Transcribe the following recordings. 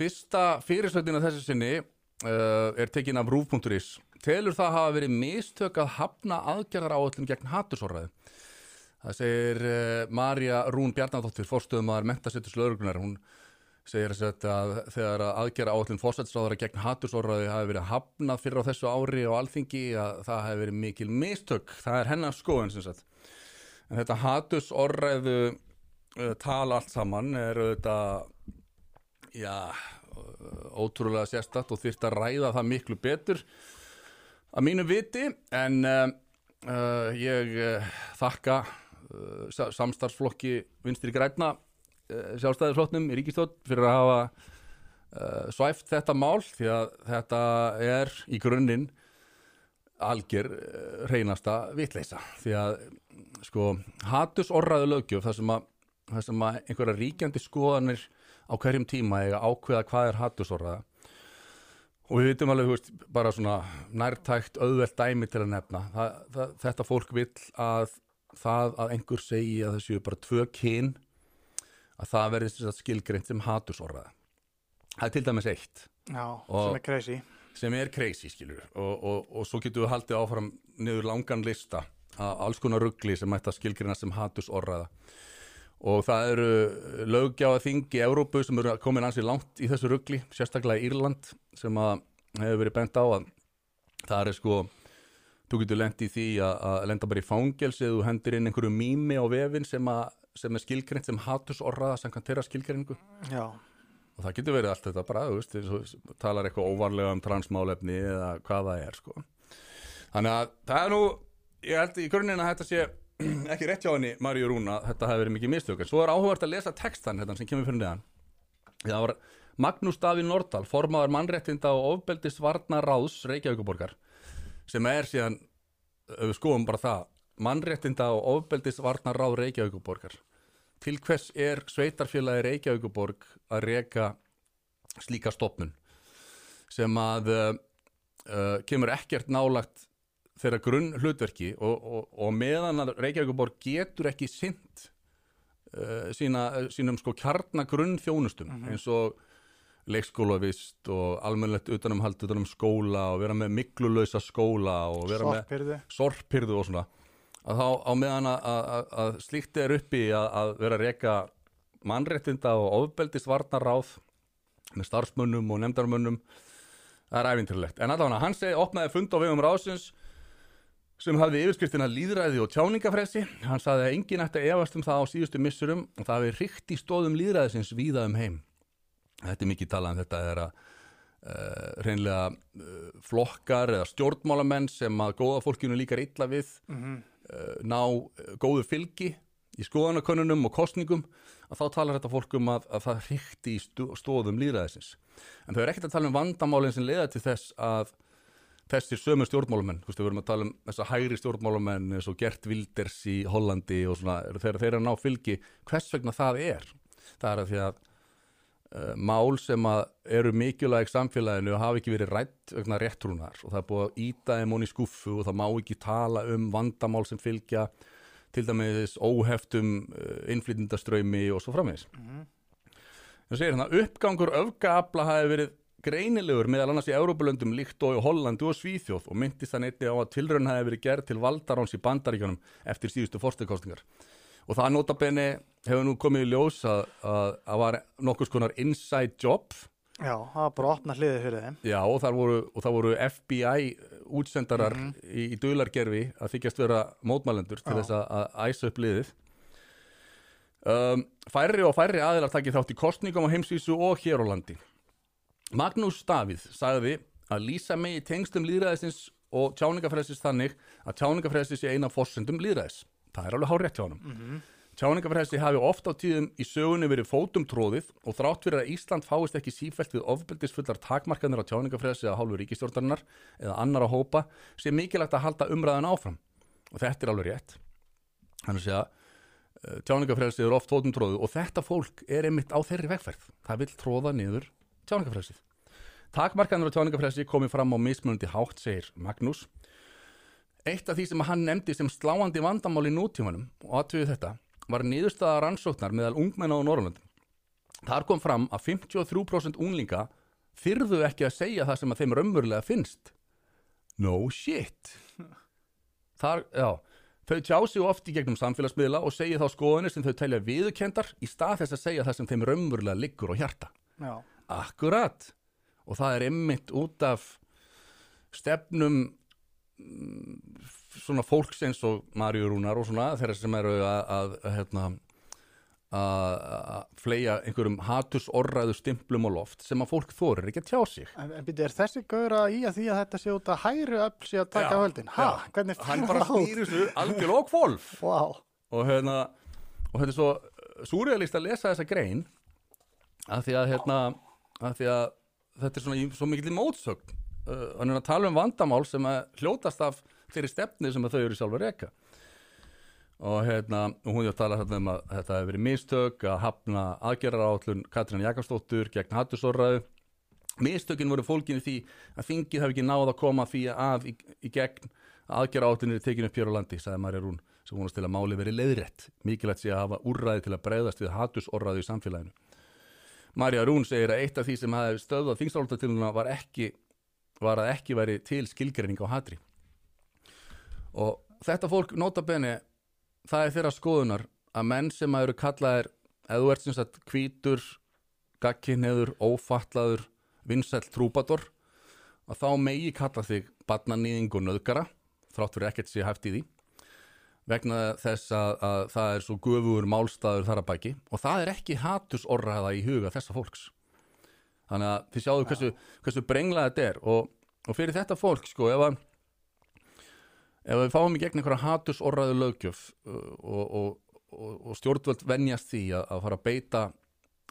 fyrsta fyrirsveitina þessu sinni uh, er tekin af rúf.is. Telur það hafa verið mistök að hafna aðgerðar áallum gegn hattusorraði. Það segir uh, Marja Rún Bjarnadóttir, fórstöðumæður mentasettus lauruglunar. Hún segir að þegar aðgerða áallum fórsættisráðara gegn hattusorraði hafi verið hafnað fyrir á þessu ári og alþingi að það hafi verið mikil mistök. Það er hennar skoðun sem sagt. En þetta hattusorraðu uh, tala allt saman er auðvitað, já, ótrúlega sérstatt og þyrft að ræða það miklu betur að mínu viti en uh, uh, ég uh, þakka samstarfsflokki vinstri græna sjálfstæðisflokknum í ríkistótt fyrir að hafa svæft þetta mál því að þetta er í grunninn algjör reynasta vitleisa því að sko hatusorraðu lögjöf þar sem að, að einhverja ríkjandi skoðanir á hverjum tíma eiga ákveða hvað er hatusorraða og við vitum alveg, veist, bara svona nærtækt auðvelt dæmi til að nefna. Það, það, þetta fólk vill að það að einhver segi að það séu bara tvö kyn að það verði skilgreint sem hatusorraða það er til dæmis eitt. Já, sem er crazy. sem er crazy skilur og, og, og svo getum við haldið áfram niður langan lista að alls konar ruggli sem ætti að skilgrina sem hatursorraða og það eru löggjáða þing í Európu sem eru komin ansið langt í þessu ruggli, sérstaklega í Írland sem að hefur verið bent á að það er sko þú getur lent í því að, að lenda bara í fangels eða þú hendur inn einhverju mými á vefin sem, að, sem er skilgreint sem hatursorraða samkvæmt þeirra skilgreiningu Já, og það getur verið allt þetta bara, þú veist, og talar eitthvað óvarlega um transmálefni eða hvað það er, sko. Þannig að það er nú, ég held í grunninn að þetta sé ekki rétt hjá henni, Maríu Rúna, þetta hefur verið mikið mistök. En Svo er áhugavert að lesa textan hérna sem kemur fyrir neðan. Það var Magnús Davíð Nordal, formaður mannréttinda og ofbeldis varna ráðs Reykjavíkuborgar, sem er síðan, við skoðum bara það, mannréttinda og ofbeldis varna ráð Reykjavíkuborgar til hvers er sveitarfélagi Reykjavíkuborg að reka slíka stopnun sem að uh, kemur ekkert nálagt þeirra grunn hlutverki og, og, og meðan að Reykjavíkuborg getur ekki sint uh, sína, sínum sko kjarnagrunn þjónustum eins og leikskólavist og almennlegt utanumhald utanum skóla og vera með miklulösa skóla og vera með sorpirðu. sorpirðu og svona að þá á meðan að, að, að slíkt er uppi að, að vera að reka mannréttinda og ofbeldist varnaráð með starfsmönnum og nefndarmönnum það er æfinturlegt en allavega hann segi opnaði fund á vegum ráðsins sem hafði yfirskriftina líðræði og tjáningafresi hann saði að enginn ætti að efast um það á síðustu missurum og það hafi ríkt í stóðum líðræðisins víða um heim. Þetta er mikið talað um þetta er að uh, reynlega uh, flokkar eða stjórnmálamenn sem að góða fólkinu líkar illa við Mhm. uh, ná góðu fylgi í skoðanakönnunum og kostningum að þá talar þetta fólk um að, að það hrykti í stó- stóðum líðræðisins en þau er ekkert að tala um vandamálinn sem leiða til þess að þessir sömu stjórnmálamenn, þú veist, við verum að tala um þessa hægri stjórnmálamenn eins og Gert Wilders í Hollandi og svona, þegar þeir eru að ná fylgi hvers vegna það er það er að því að uh, mál sem að eru mikilvæg samfélaginu hafa ekki verið rætt vegna réttrúnar og það er búið að íta þeim hún í skuffu og það má ekki tala um vandamál sem fylgja til dæmis óheftum uh, innflytindaströymi og svo framvegis. Mhm. Það segir hérna, uppgangur öfgaabla hafi verið greinilegur meðal annars í Európulöndum líkt og í Hollandi og Svíþjóð og myndist það neitt á að tilraun hafi verið gerð til valdaráns í bandaríkjunum eftir síðustu forstakostingar. Og það notabenni hefur nú komið í ljós að að að var nokkus konar inside job Já, það var bara opna hliðið fyrir þeim. Já, og það voru, og það voru FBI útsendarar Mhm. í, í dulargerfi að þykjast vera mótmælendur til Já. þess að, að æsa upp liðið. Um, færri og færri aðilar takið þátt í kostningum á heimsvísu og hér á landi. Magnús Davíð sagði að lýsa megi tengstum líðræðisins og tjáningafræðsins þannig að tjáningafræðsins sé eina forsendum líðræðis. Það er alveg hár rétt hjá honum. Mm Tjáningafræðsi hafi oft á tíðum í sögunni verið fótum tróðið og þrátt fyrir að Ísland fáist ekki sífælt við ofbeldisfullar takmarkanir á tjáningafræðsi að hálfu ríkistjórnarinnar eða annara hópa sé mikilvægt að halda umræðan áfram. Og þetta er alveg rétt. Þannig að segja, tjáningafræðsi er oft fótum tróðið og þetta fólk er einmitt á þeirri vegferð. Það vil tróða niður tjáningafræðsið. Takmarkanir á tjáningafræðsi komið fram á mismunandi hátt, segir Magnús. Eitt af því sem hann nefndi sem sláandi vandamál í nútímanum og aðtöðu þetta var niðurstaða rannsóknar meðal ungmenna á Norrlöndum þar kom fram að 53% unglinga þyrðu ekki að segja það sem að þeim raunverulega finnst. No shit. Þar, já þau tjá sig oft í gegnum samfélagsmiðla og segja þá skoðanir sem þau telja viðurkendar í stað þess að segja það sem þeim raunverulega liggur á hjarta. Já, Akkurat. Og það er einmitt út af stefnum mm, svona fólks eins og Maríu Rúnar og svona þeirra sem eru að, að, að hérna að að fleia einhverjum hatursorræðu stimplum og loft sem að fólk þorir ekki að tjá sig. En, en byrju, er þessi gaur að í að því að þetta sé út að hægri öll sé að taka Já, völdin? Ha, já. hvernig hann bara snýr þessu algjörlega og kvolf Vá, og hérna og þetta er svo súrealist að lesa þessa grein að því að hérna að því að þetta er svona í svo mikil mótsögn. Uh, hann er að tala um vandamál sem hljótast af þeirri stefni sem þau eru sjálfur reka. Og hérna hún er að tala þarna um að þetta hefur verið mistök að hafna aðgerðarállun Katrín Jakobsdóttur gegn hattusorraðu mistökin voru fólkinni því að þingið hafi ekki náð að koma því að í, í gegn. Aðgerðarállun er tekin upp hér á landi, sagði Marja Rún sem vonast til að máli verið leiðrétt. Mikilvægt sé að hafa úrræði til að breyðast við hattusorraðu í samfélaginu Marja Rún segir að eitt af því sem hafi stöðvað þingstáltatiluna var ekki var að ekki væri til skilgreining á hatri. Og þetta fólk nota bene það er þeirra skoðunar að menn sem að eru kallaðir eða þú ert sem sagt hvítur gagkinniður, ófallaður vinsæll trúbator að þá megi kalla þig barnanýðing og nöðgara þrátt fyrir ekkert sé hæft í því vegna þess að, að það er svo gufugur málstaður þar að bæki og það er ekki hatursorraða í huga þessa fólks. Þannig að þið sjáðu hversu, hversu brenglega þetta er. Og, og fyrir þetta fólk sko ef að ef við fáum í gegn einhverja hatursorraðu löggjöf uh, og, og, og, og stjórnvöld venjast því að, að fara að beita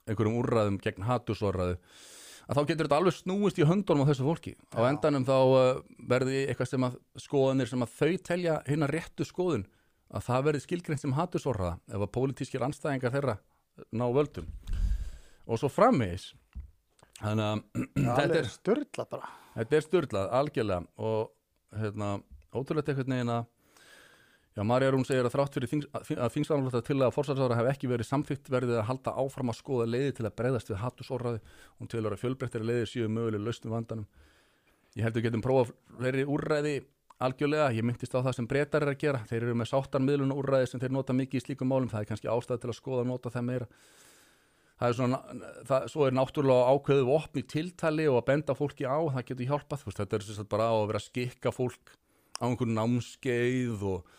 einhverjum úrræðum gegn hatursorraðu að þá getur þetta alveg snúist í höndunum á þessu fólki. Á endanum þá uh, verði eitthvað sem að skoðanir sem að þau telja hinn að réttu skoðun að það verði skilgreint sem hatursorraða ef að pólitískir anstæðingar þeirra ná völdum. Og svo framvegis þannig að þetta er störla bara. Þetta er styrlað, algjörlega og hérna, ótrúlega veginn að já, Marja Rún segir að þrátt fyrir þings, að þingsamlota til að forsvarsára hef ekki verið samþygt verðið að halda áfram að skoða leiði til að breyðast við hattusorraði hún til að fjölbreyttari leiðir séu möguleg lausnum vandanum. Ég held að við getum prófað fleiri úrræði algjörlega, ég myndist á það sem breytar er að gera. Þeir eru með sáttarmiðlun úrræði sem þeir nota mikið í slíkum málum, það er kannski ástæð til að skoða og nota það meira. Það er svona, það, svo er náttúrulega ákveðu vopn í tiltali og að benda fólki á, það getur hjálpað, þetta er bara að vera að skikka fólk á einhvern námskeið og,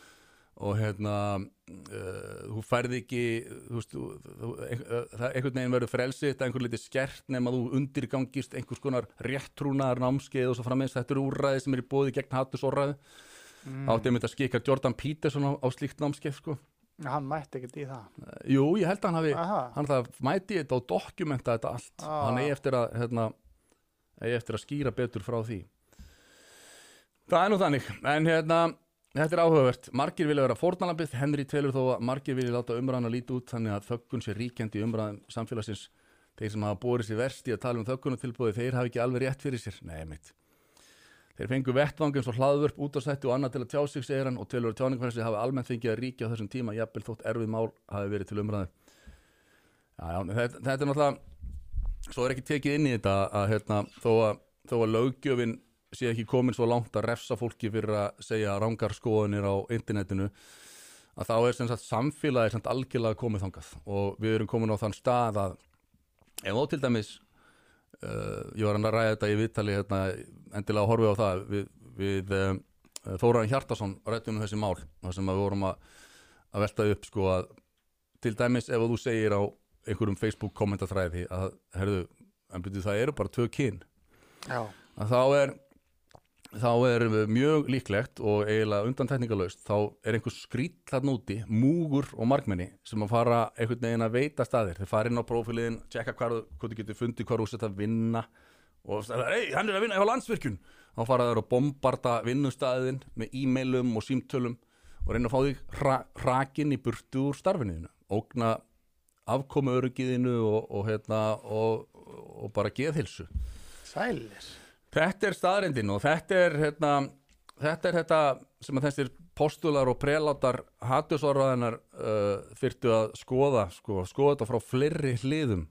og hérna, uh, þú færði ekki, þú veist, þú, þú, það einhvern veginn verður frelsið, einhvern liti skert nema þú undirgangist einhvers konar réttrúnaðar námskeið og svo frammeins, þetta eru úrræði sem er í bóði gegn hattusórræði, mm. átti einmitt að skikka Jordan Peterson á, á slíkt námskeið, sko. hann mætti ekkert í það Jú, ég held að hann hafi Aha. hann það mæti þetta og dokumenta þetta allt Ah. hann eigi eftir að hérna, eigi eftir að skýra betur frá því það er nú þannig en hérna, þetta er áhugavert. Margir vilja vera fórnalambið, Henry telur þó að margir vilja láta umræðan að líti út þannig að þöggun sé ríkjandi umræðan samfélagsins. Þeir sem hafa borið sér verst í að tala um þöggunatilbúði þeir hafa ekki alveg rétt fyrir sér. Nei, mitt Þeir fengu vettvang eins og hlaðvörp út á sætti og annað til að tjá sig, segir hann, og telur að tjáningfæðinsi hafi almennt fengið að ríkja á þessum tíma, jafnvel þótt erfið mál hafi verið til umræðu. Já, já, þetta, þetta er náttúrulega, svo er ekki tekið inn í þetta að, hérna, þó að, að löggjöfin sé ekki komin svo langt að refsa fólki fyrir að segja rángar skoðanir á internetinu, að þá er sem sagt samfélagið sem algjörlega komið þangað. Og við erum komin á þann stað að ef þá til dæmis uh, ég var að ræða þetta í viðtali hérna, endilega horfa á það við, við um, Þóraðin Hjartason rættum um þessi mál þar sem við vorum að, að velta upp sko að til dæmis ef þú segir á einhverjum Facebook kommentatræði að herðu, en byrju það eru bara tvö kyn. Já, að þá er þá er mjög líklegt og eiginlega undantekningalöst þá er einhver skrýt þarna úti, múgur og margmenni sem að fara einhvern veginn að veita staðir. Þeir fara inn á prófiliðin, tjekka hvað þú getur fundið, hvað þú sett að vinna og það er, ei, hann er að vinna hjá landsvirkjun. Þá fara þeir að bombarda vinnustæðin með e-mailum og símtölum og reyna að fá þig hra, hrakin í burtu úr starfinniðinu, ógna afkomu öryggiðinu og, og, hérna, og, og bara geðhilsu sælir Þetta er staðrindin og þetta er hérna, þetta er þetta sem að þessir postular og prelátar hattusorðaðinar uh, þyrftu að skoða sko, skoða þetta frá fleiri hliðum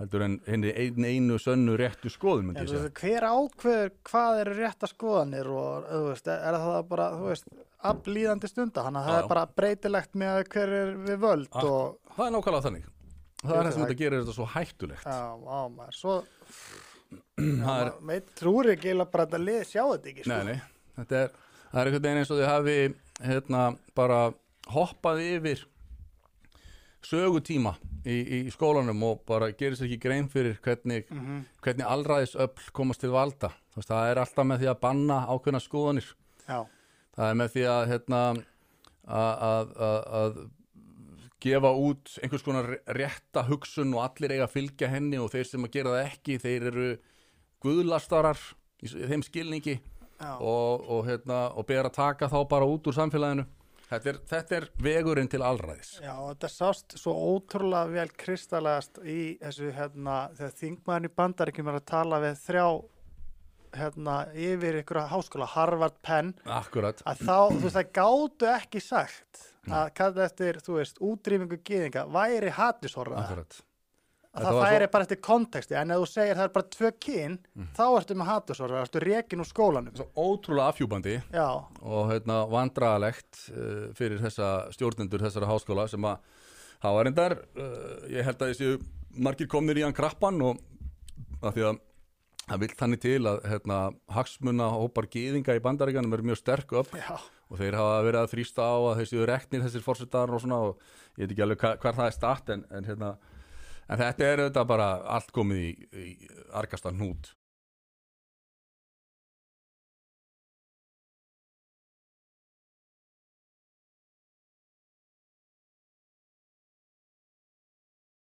heldur en henni ein, einu sönnu réttu skoðun myndi En veist, hver ákveður hvað eru rétta skoðanir og veist, er það bara, þú veist, aflýðandi stunda, þannig að það er bara breytilegt með hver er við völd Ak- og, Það er nákvæmlega þannig. Það Ég er það sem þetta gerir þetta svo hættulegt. já, á maður, svo, maður veit, trúri ekki bara að lið sjá þetta ekki, sko. nei, nei, þetta er, það er einhvern veginn eins og þið hafi hérna bara hoppað yfir sögutíma í, í skólanum og bara gerir sér ekki grein fyrir hvernig, Mhm. hvernig allræðisöfl komast til valda. Veist, það er alltaf með því að banna ákveðna skoðanir. Já, Það er með því að hérna, að gefa út einhvers konar rétta hugsun og allir eiga að fylgja henni og þeir sem að gera það ekki, þeir eru guðlastarar í þeim skilningi og, og, hérna, og ber að taka þá bara út úr samfélaginu. Þetta er, þetta er vegurinn til allræðis. já, þetta sást svo ótrúlega vel kristallegast í þessu, hérna, þegar þingmaðurinn í bandaríkjum er að tala við þrjá, hérna, yfir ykkur háskóla, Harvard, Penn, Akkurat. að þá, þú veist, það gátu ekki sagt að kalla eftir, þú veist, útrýmingu gyðinga væri Akkurat. að það var færi svo- bara eftir konteksti en ef þú segir það er bara tvö kyn þá ertu með hatisorða, ertu rekin úr skólanum. Svo ótrúlega afhjúbandi já, og hérna, vandralegt uh, fyrir þessa stjórnendur þessara háskóla sem að hafa reyndar uh, ég held að þessi margir komnir í hann krappan og að því að það vill þannig til að hérna, hagsmuna hópar gýðinga í bandaríkanum er mjög sterk upp já, og þeir hafa verið að þrýsta á að þessi reknir þessir fórsetar og svona og ég veit ekki alveg hva, hvar það er statt en, en, hérna, en þetta er auðvitað bara allt komið í, í argastan hnút